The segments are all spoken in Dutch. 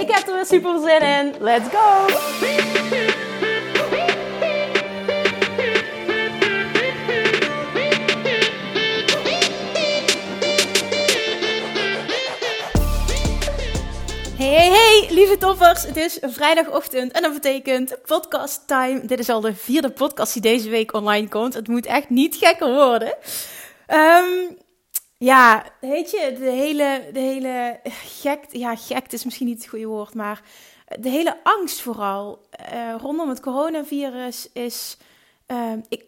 Ik heb er weer super zin in. Let's go! Hey, hey, hey, lieve toppers. Het is vrijdagochtend en dat betekent podcast time. Dit is al de vierde podcast die deze week online komt. Het moet echt niet gekker worden. Um, ja, weet je, de hele, de hele gek, ja, gek is misschien niet het goede woord, maar de hele angst vooral uh, rondom het coronavirus is, uh, ik,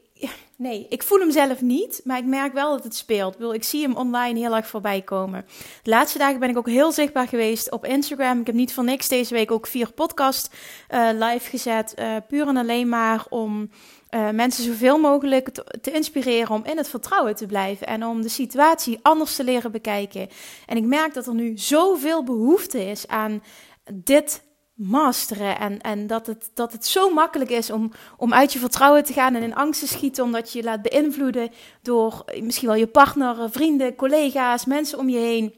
nee, ik voel hem zelf niet, maar ik merk wel dat het speelt. Ik, ik zie hem online heel erg voorbij komen. De laatste dagen ben ik ook heel zichtbaar geweest op Instagram. Ik heb niet voor niks deze week ook vier podcast uh, live gezet, puur en alleen maar om uh, mensen zoveel mogelijk te, te, inspireren om in het vertrouwen te blijven en om de situatie anders te leren bekijken. En ik merk dat er nu zoveel behoefte is aan dit masteren en, en dat, het, dat het zo makkelijk is om, om uit je vertrouwen te gaan en in angst te schieten omdat je je laat beïnvloeden door misschien wel je partner, vrienden, collega's, mensen om je heen.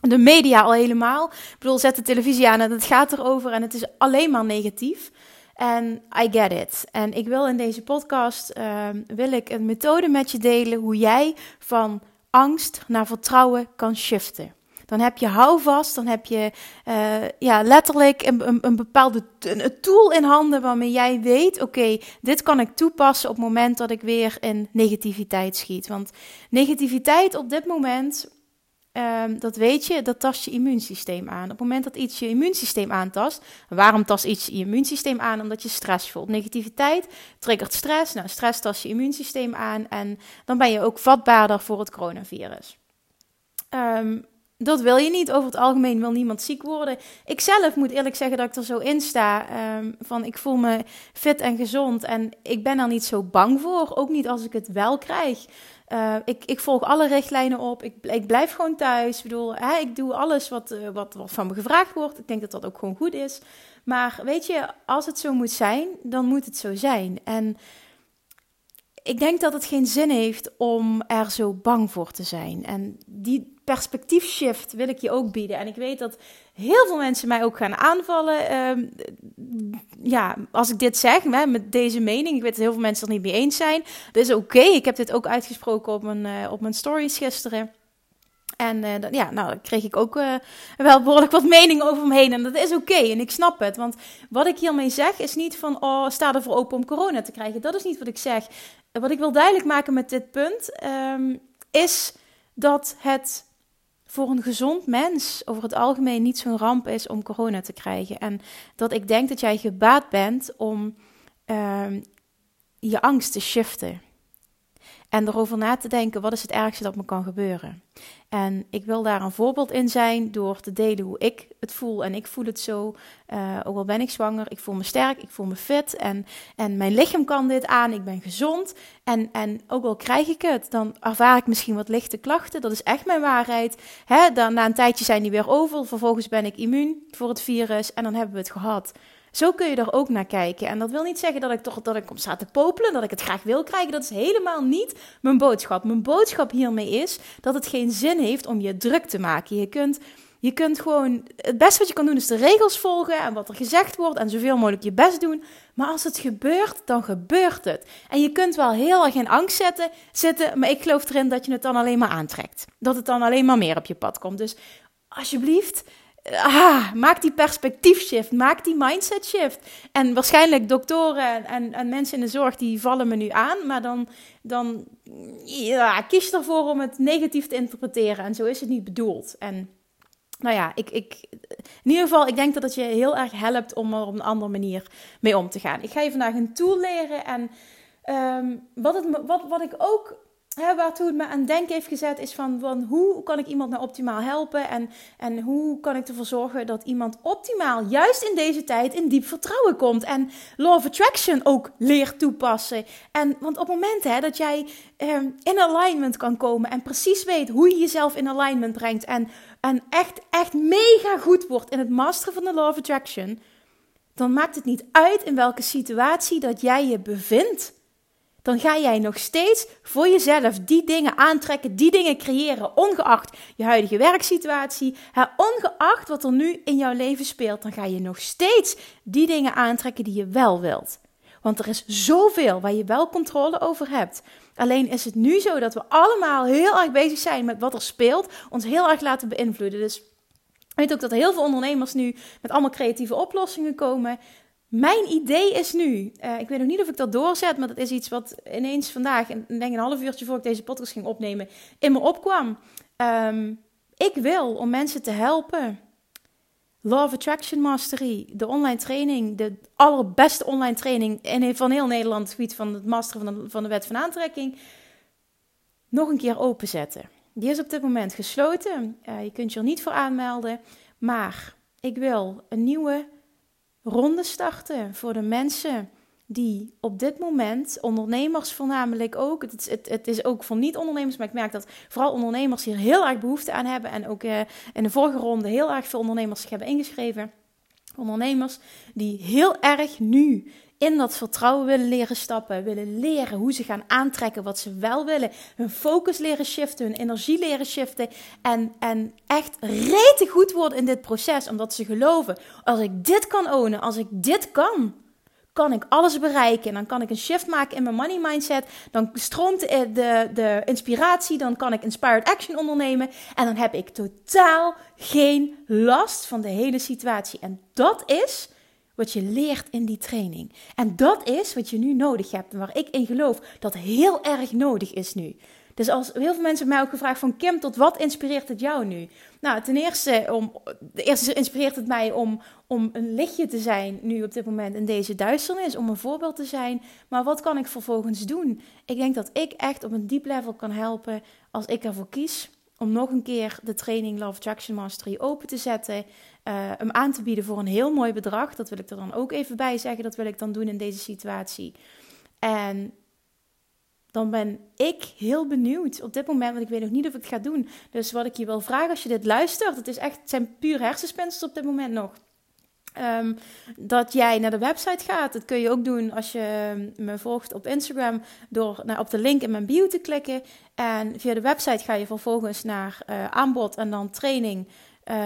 De media al helemaal. Ik bedoel, zet de televisie aan en het gaat erover en het is alleen maar negatief. En I get it. En ik wil in deze podcast uh, wil ik een methode met je delen hoe jij van angst naar vertrouwen kan shiften. Dan heb je houvast, dan heb je uh, ja, letterlijk een, een, een bepaalde een tool in handen waarmee jij weet: oké, dit kan ik toepassen op het moment dat ik weer in negativiteit schiet. Want negativiteit op dit moment Um, dat weet je, dat tast je immuunsysteem aan. Op het moment dat iets je immuunsysteem aantast, waarom tast iets je immuunsysteem aan? Omdat je stress voelt. Negativiteit triggert stress. Nou, stress tast je immuunsysteem aan en dan ben je ook vatbaarder voor het coronavirus. Um, dat wil je niet. Over het algemeen wil niemand ziek worden. Ik zelf moet eerlijk zeggen dat ik er zo in sta. Um, van ik voel me fit en gezond. En ik ben er niet zo bang voor. Ook niet als ik het wel krijg. Uh, ik, ik, volg alle richtlijnen op. Ik, ik blijf gewoon thuis. Ik bedoel, hè, ik doe alles wat, uh, wat, wat van me gevraagd wordt. Ik denk dat dat ook gewoon goed is. Maar weet je, als het zo moet zijn, dan moet het zo zijn. En ik denk dat het geen zin heeft om er zo bang voor te zijn. En die perspectiefshift wil ik je ook bieden. En ik weet dat heel veel mensen mij ook gaan aanvallen. Uh, ja, als ik dit zeg, hè, met deze mening. Ik weet dat heel veel mensen het niet mee eens zijn. Dat is oké. Ik heb dit ook uitgesproken op mijn, uh, op mijn stories gisteren. En uh, ja, nou, kreeg ik ook uh, wel behoorlijk wat mening over me heen. En dat is oké. En ik snap het. Want wat ik hiermee zeg is niet van, oh, sta er voor open om corona te krijgen. Dat is niet wat ik zeg. Wat ik wil duidelijk maken met dit punt, um, is dat het voor een gezond mens over het algemeen niet zo'n ramp is om corona te krijgen. En dat ik denk dat jij gebaat bent om um, je angst te shiften. En erover na te denken, wat is het ergste dat me kan gebeuren? En ik wil daar een voorbeeld in zijn door te delen hoe ik het voel. En ik voel het zo, uh, ook al ben ik zwanger, ik voel me sterk, ik voel me fit. En, en mijn lichaam kan dit aan, ik ben gezond. En, en ook al krijg ik het, dan ervaar ik misschien wat lichte klachten. Dat is echt mijn waarheid. Hè, dan, na een tijdje zijn die weer over. Vervolgens ben ik immuun voor het virus en dan hebben we het gehad. Zo kun je er ook naar kijken. En dat wil niet zeggen dat ik toch dat ik om sta te popelen, dat ik het graag wil krijgen. Dat is helemaal niet mijn boodschap. Mijn boodschap hiermee is dat het geen zin heeft om je druk te maken. Je kunt, je kunt gewoon, het beste wat je kan doen is de regels volgen en wat er gezegd wordt en zoveel mogelijk je best doen. Maar als het gebeurt, dan gebeurt het. En je kunt wel heel erg in angst zetten, zitten, maar ik geloof erin dat je het dan alleen maar aantrekt. Dat het dan alleen maar meer op je pad komt. Dus alsjeblieft, ah, maak die perspectief shift, maak die mindset shift. En waarschijnlijk doktoren en, en mensen in de zorg die vallen me nu aan, maar dan, dan ja, kies ervoor om het negatief te interpreteren. En zo is het niet bedoeld. En nou ja, ik, ik, in ieder geval, ik denk dat het je heel erg helpt om er op een andere manier mee om te gaan. Ik ga je vandaag een tool leren en um, wat, het, wat, wat ik ook waartoe het me aan denken heeft gezet, is van, van hoe kan ik iemand nou optimaal helpen? En, en hoe kan ik ervoor zorgen dat iemand optimaal, juist in deze tijd, in diep vertrouwen komt? En Law of Attraction ook leert toepassen. En, want op het moment hè, dat jij ehm, in alignment kan komen en precies weet hoe je jezelf in alignment brengt en, en echt, echt mega goed wordt in het masteren van de Law of Attraction, dan maakt het niet uit in welke situatie dat jij je bevindt dan ga jij nog steeds voor jezelf die dingen aantrekken, die dingen creëren, ongeacht je huidige werksituatie, ongeacht wat er nu in jouw leven speelt, dan ga je nog steeds die dingen aantrekken die je wel wilt. Want er is zoveel waar je wel controle over hebt. Alleen is het nu zo dat we allemaal heel erg bezig zijn met wat er speelt, ons heel erg laten beïnvloeden. Dus ik weet ook dat heel veel ondernemers nu met allemaal creatieve oplossingen komen. Mijn idee is nu, uh, ik weet nog niet of ik dat doorzet, maar dat is iets wat ineens vandaag, en denk een half uurtje voor ik deze podcast ging opnemen, in me opkwam. Um, ik wil om mensen te helpen. Law of Attraction Mastery, de online training, de allerbeste online training in, van heel Nederland, het gebied van het masteren van de, van de wet van aantrekking, nog een keer openzetten. Die is op dit moment gesloten. Uh, je kunt je er niet voor aanmelden, maar ik wil een nieuwe ronde starten voor de mensen die op dit moment, ondernemers voornamelijk ook, het, het, het is ook voor niet-ondernemers, maar ik merk dat vooral ondernemers hier heel erg behoefte aan hebben en ook uh, in de vorige ronde heel erg veel ondernemers zich hebben ingeschreven. Ondernemers die heel erg nu in dat vertrouwen willen leren stappen, willen leren hoe ze gaan aantrekken wat ze wel willen, hun focus leren shiften, hun energie leren shiften en, en echt rete goed worden in dit proces, omdat ze geloven, als ik dit kan ownen, als ik dit kan, kan ik alles bereiken. En dan kan ik een shift maken in mijn money mindset. Dan stroomt de, de, de, inspiratie. Dan kan ik inspired action ondernemen. En dan heb ik totaal geen last van de hele situatie. En dat is wat je leert in die training. En dat is wat je nu nodig hebt. Waar ik in geloof dat heel erg nodig is nu. Dus als heel veel mensen mij ook gevraagd van Kim, tot wat inspireert het jou nu? Nou, ten eerste, om, de eerste inspireert het mij om, om een lichtje te zijn nu op dit moment in deze duisternis, om een voorbeeld te zijn. Maar wat kan ik vervolgens doen? Ik denk dat ik echt op een diep level kan helpen als ik ervoor kies om nog een keer de training Love Attraction Mastery open te zetten. Uh, hem aan te bieden voor een heel mooi bedrag. Dat wil ik er dan ook even bij zeggen. Dat wil ik dan doen in deze situatie. En dan ben ik heel benieuwd op dit moment, want ik weet nog niet of ik het ga doen. Dus wat ik je wil vragen als je dit luistert, het is echt, het zijn puur hersenspinsels op dit moment nog. Um, dat jij naar de website gaat. Dat kun je ook doen als je me volgt op Instagram door naar, op de link in mijn bio te klikken. En via de website ga je vervolgens naar uh, aanbod en dan training. Uh,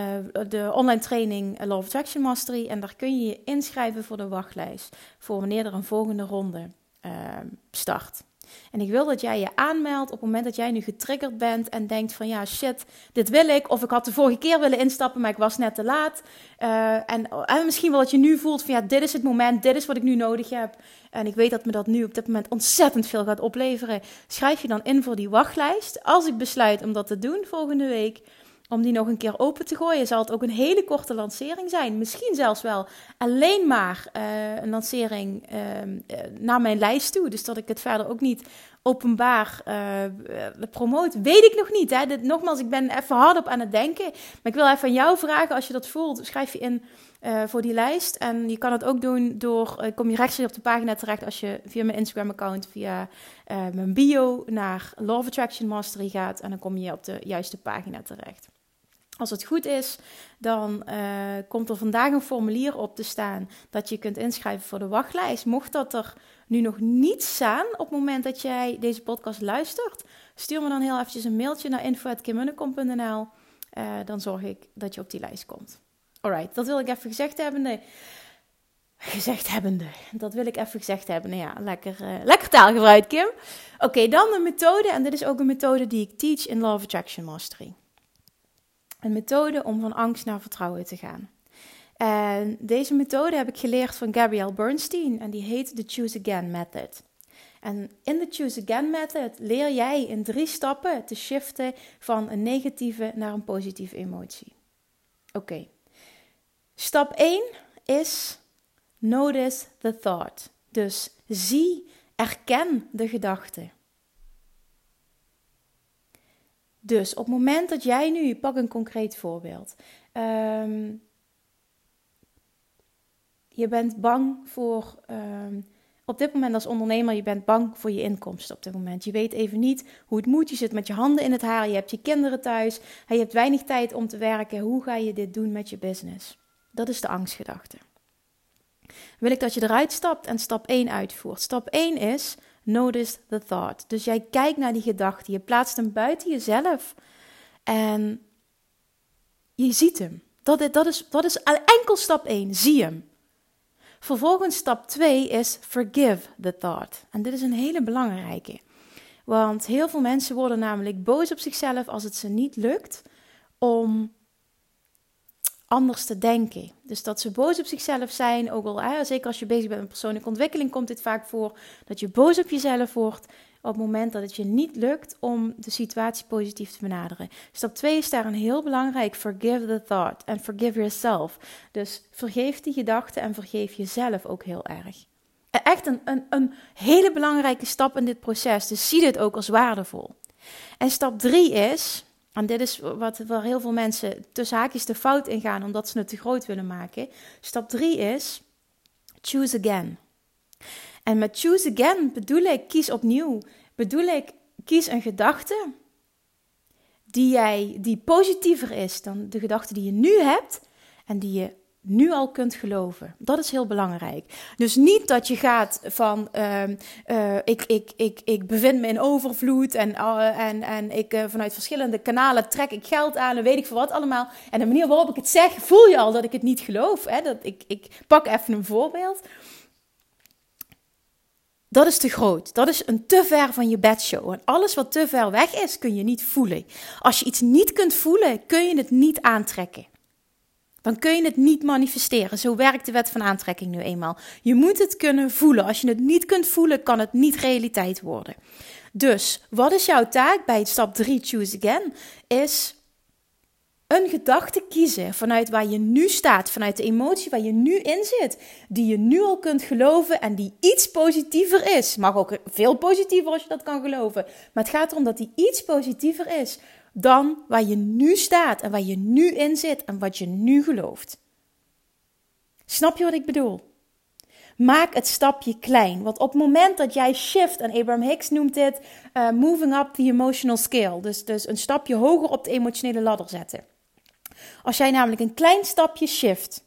de online training Law of Attraction Mastery. En daar kun je je inschrijven voor de wachtlijst. Voor wanneer er een volgende ronde uh, start. En ik wil dat jij je aanmeldt op het moment dat jij nu getriggerd bent en denkt van ja shit, dit wil ik. Of ik had de vorige keer willen instappen, maar ik was net te laat. Uh, en, en, misschien wel dat je nu voelt van ja, dit is het moment, dit is wat ik nu nodig heb. En ik weet dat me dat nu op dit moment ontzettend veel gaat opleveren. Schrijf je dan in voor die wachtlijst. Als ik besluit om dat te doen volgende week, om die nog een keer open te gooien, zal het ook een hele korte lancering zijn. Misschien zelfs wel alleen maar uh, een lancering uh, naar mijn lijst toe. Dus dat ik het verder ook niet openbaar uh, promoot, weet ik nog niet. Hè? Nogmaals, ik ben even hard op aan het denken. Maar ik wil even aan jou vragen, als je dat voelt, schrijf je in voor die lijst. En je kan het ook doen door, kom je rechtstreeks op de pagina terecht als je via mijn Instagram-account, via mijn bio naar Love Attraction Mastery gaat. En dan kom je op de juiste pagina terecht. Als het goed is, dan uh, komt er vandaag een formulier op te staan dat je kunt inschrijven voor de wachtlijst. Mocht dat er nu nog niet staan op het moment dat jij deze podcast luistert, stuur me dan heel eventjes een mailtje naar info.kimmunnekom.nl. Uh, dan zorg ik dat je op die lijst komt. Alright, dat wil ik even gezegd hebben. Nee. Gezegd hebbende. Dat wil ik even gezegd hebben. Nou ja, lekker, uh, lekker taalgebruik, Kim. Oké, dan de methode. En dit is ook een methode die ik teach in Law of Attraction Mastery. Een methode om van angst naar vertrouwen te gaan. En deze methode heb ik geleerd van Gabrielle Bernstein en die heet de Choose Again Method. En in de Choose Again Method leer jij in drie stappen te shiften van een negatieve naar een positieve emotie. Oké. Stap 1 is notice the thought. Dus zie, erken de gedachte. Dus op het moment dat jij nu, pak een concreet voorbeeld. Ehm, je bent bang voor, ehm, op dit moment als ondernemer, je bent bang voor je inkomsten op dit moment. Je weet even niet hoe het moet. Je zit met je handen in het haar, je hebt je kinderen thuis, je hebt weinig tijd om te werken. Hoe ga je dit doen met je business? Dat is de angstgedachte. Wil ik dat je eruit stapt en stap 1 uitvoert. Stap 1 is notice the thought. Dus jij kijkt naar die gedachte, je plaatst hem buiten jezelf en je ziet hem. Dat, dat, is, dat is enkel stap 1, zie hem. Vervolgens stap 2 is forgive the thought. En dit is een hele belangrijke. Want heel veel mensen worden namelijk boos op zichzelf als het ze niet lukt om anders te denken. Dus dat ze boos op zichzelf zijn, ook al, zeker als je bezig bent met persoonlijke ontwikkeling, komt dit vaak voor dat je boos op jezelf wordt op het moment dat het je niet lukt om de situatie positief te benaderen. Stap 2 is daar een heel belangrijk: forgive the thought and forgive yourself. Dus vergeef die gedachten en vergeef jezelf ook heel erg. Echt een, een, een hele belangrijke stap in dit proces. Dus zie dit ook als waardevol. En stap 3 is, en dit is wat, waar heel veel mensen tussen haakjes de fout in gaan omdat ze het te groot willen maken. Stap 3 is choose again. En met choose again bedoel ik kies opnieuw. Bedoel ik kies een gedachte die, jij, die positiever is dan de gedachte die je nu hebt en die je nu al kunt geloven. Dat is heel belangrijk. Dus niet dat je gaat van uh, uh, ik, ik, ik, ik bevind me in overvloed en, uh, en, en ik uh, vanuit verschillende kanalen trek ik geld aan en weet ik voor wat allemaal. En de manier waarop ik het zeg, voel je al dat ik het niet geloof. Hè? Dat ik, ik pak even een voorbeeld. Dat is te groot. Dat is een te ver van je bedshow. En alles wat te ver weg is, kun je niet voelen. Als je iets niet kunt voelen, kun je het niet aantrekken dan kun je het niet manifesteren. Zo werkt de wet van aantrekking nu eenmaal. Je moet het kunnen voelen. Als je het niet kunt voelen, kan het niet realiteit worden. Dus wat is jouw taak bij stap 3, choose again? Is een gedachte kiezen vanuit waar je nu staat, vanuit de emotie waar je nu in zit, die je nu al kunt geloven en die iets positiever is. Mag ook veel positiever als je dat kan geloven, maar het gaat erom dat die iets positiever is dan waar je nu staat en waar je nu in zit en wat je nu gelooft. Snap je wat ik bedoel? Maak het stapje klein. Want op het moment dat jij shift, en Abraham Hicks noemt dit uh, moving up the emotional scale, dus, dus een stapje hoger op de emotionele ladder zetten. Als jij namelijk een klein stapje shift,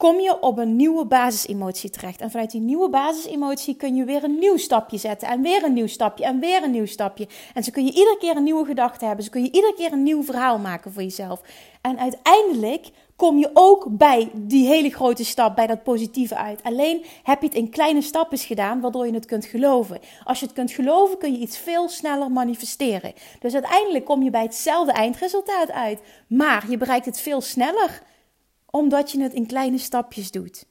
kom je op een nieuwe basisemotie terecht. En vanuit die nieuwe basisemotie kun je weer een nieuw stapje zetten. En weer een nieuw stapje. En weer een nieuw stapje. En zo kun je iedere keer een nieuwe gedachte hebben. Zo kun je iedere keer een nieuw verhaal maken voor jezelf. En uiteindelijk kom je ook bij die hele grote stap, bij dat positieve uit. Alleen heb je het in kleine stappen gedaan, waardoor je het kunt geloven. Als je het kunt geloven, kun je iets veel sneller manifesteren. Dus uiteindelijk kom je bij hetzelfde eindresultaat uit. Maar je bereikt het veel sneller omdat je het in kleine stapjes doet.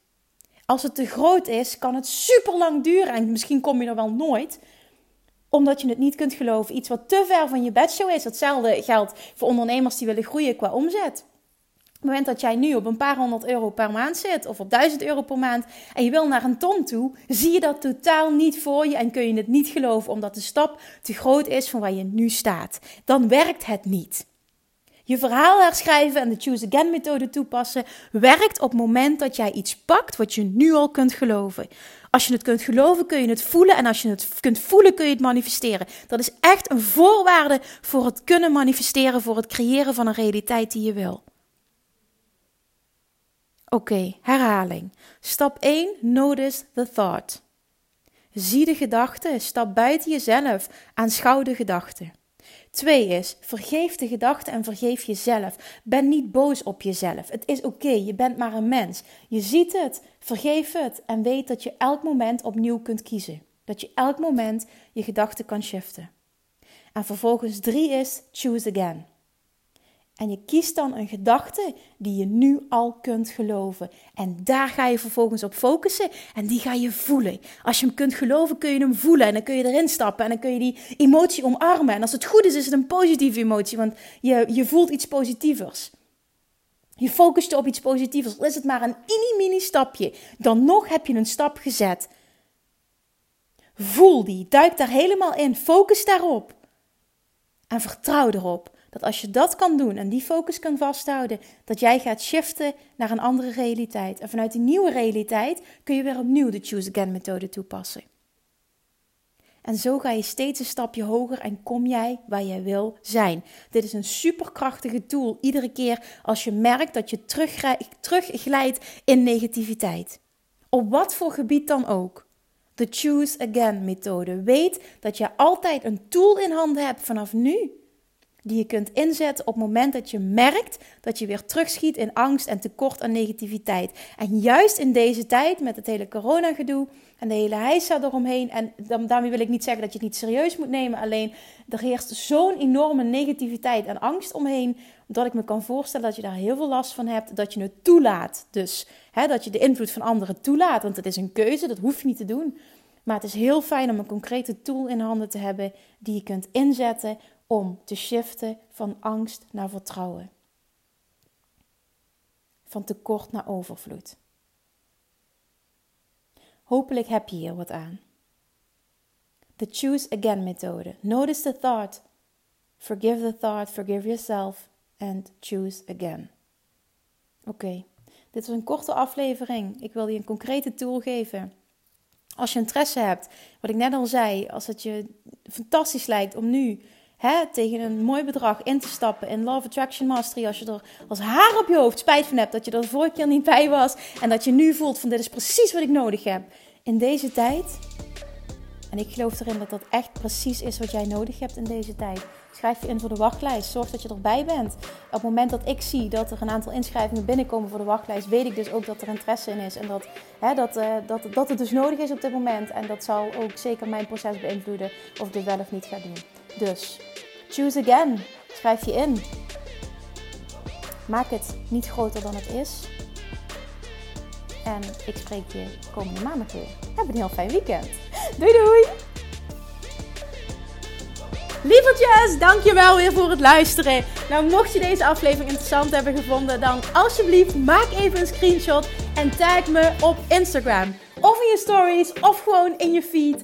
Als het te groot is, kan het super lang duren en misschien kom je er wel nooit omdat je het niet kunt geloven. Iets wat te ver van je bedshow is. Hetzelfde geldt voor ondernemers die willen groeien qua omzet. Op het moment dat jij nu op een paar honderd euro per maand zit, of op duizend euro per maand, en je wil naar een ton toe, zie je dat totaal niet voor je en kun je het niet geloven, omdat de stap te groot is van waar je nu staat. Dan werkt het niet. Je verhaal herschrijven en de Choose Again methode toepassen werkt op het moment dat jij iets pakt wat je nu al kunt geloven. Als je het kunt geloven, kun je het voelen. En als je het kunt voelen, kun je het manifesteren. Dat is echt een voorwaarde voor het kunnen manifesteren, voor het creëren van een realiteit die je wil. Oké, herhaling. Stap 1, notice the thought. Zie de gedachte, stap buiten jezelf, aanschouw de gedachte. Twee is, vergeef de gedachten en vergeef jezelf. Ben niet boos op jezelf. Het is oké, je bent maar een mens. Je ziet het, vergeef het en weet dat je elk moment opnieuw kunt kiezen. Dat je elk moment je gedachten kan shiften. En vervolgens drie is, choose again. En je kiest dan een gedachte die je nu al kunt geloven. En daar ga je vervolgens op focussen en die ga je voelen. Als je hem kunt geloven, kun je hem voelen en dan kun je erin stappen en dan kun je die emotie omarmen. En als het goed is, is het een positieve emotie, want je, je voelt iets positievers. Je focust je op iets positievers. Al is het maar een mini-mini stapje, dan nog heb je een stap gezet. Voel die, duik daar helemaal in, focus daarop. En vertrouw erop dat als je dat kan doen en die focus kan vasthouden, dat jij gaat shiften naar een andere realiteit. En vanuit die nieuwe realiteit kun je weer opnieuw de Choose Again methode toepassen. En zo ga je steeds een stapje hoger en kom jij waar jij wil zijn. Dit is een superkrachtige tool iedere keer als je merkt dat je terugglijdt in negativiteit. Op wat voor gebied dan ook. De Choose Again methode. Weet dat je altijd een tool in handen hebt vanaf nu die je kunt inzetten op het moment dat je merkt dat je weer terugschiet in angst en tekort aan negativiteit. En juist in deze tijd met het hele coronagedoe en de hele heisa eromheen. En daarmee wil ik niet zeggen dat je het niet serieus moet nemen. Alleen er heerst zo'n enorme negativiteit en angst omheen. Dat ik me kan voorstellen dat je daar heel veel last van hebt. Dat je het toelaat. Dus hè, dat je de invloed van anderen toelaat. Want het is een keuze, dat hoef je niet te doen. Maar het is heel fijn om een concrete tool in handen te hebben die je kunt inzetten om te shiften van angst naar vertrouwen. Van tekort naar overvloed. Hopelijk heb je hier wat aan. De Choose Again methode. Notice the thought. Forgive the thought, forgive yourself and choose again. Oké, dit was een korte aflevering. Ik wil je een concrete tool geven. Als je interesse hebt, wat ik net al zei, als het je fantastisch lijkt om nu hè, tegen een mooi bedrag in te stappen in Love Attraction Mastery. Als je er als haar op je hoofd spijt van hebt dat je er de vorige keer niet bij was. En dat je nu voelt van dit is precies wat ik nodig heb in deze tijd. En ik geloof erin dat dat echt precies is wat jij nodig hebt in deze tijd. Schrijf je in voor de wachtlijst. Zorg dat je erbij bent. Op het moment dat ik zie dat er een aantal inschrijvingen binnenkomen voor de wachtlijst, weet ik dus ook dat er interesse in is. En dat, hè, dat, uh, dat, dat het dus nodig is op dit moment. En dat zal ook zeker mijn proces beïnvloeden of ik dit wel of niet ga doen. Dus choose again. Schrijf je in. Maak het niet groter dan het is. En ik spreek je komende maandag weer. Heb een heel fijn weekend. Doei doei! Lievertjes, dankjewel weer voor het luisteren. Nou, mocht je deze aflevering interessant hebben gevonden, dan alsjeblieft maak even een screenshot en tag me op Instagram. Of in je stories, of gewoon in je feed.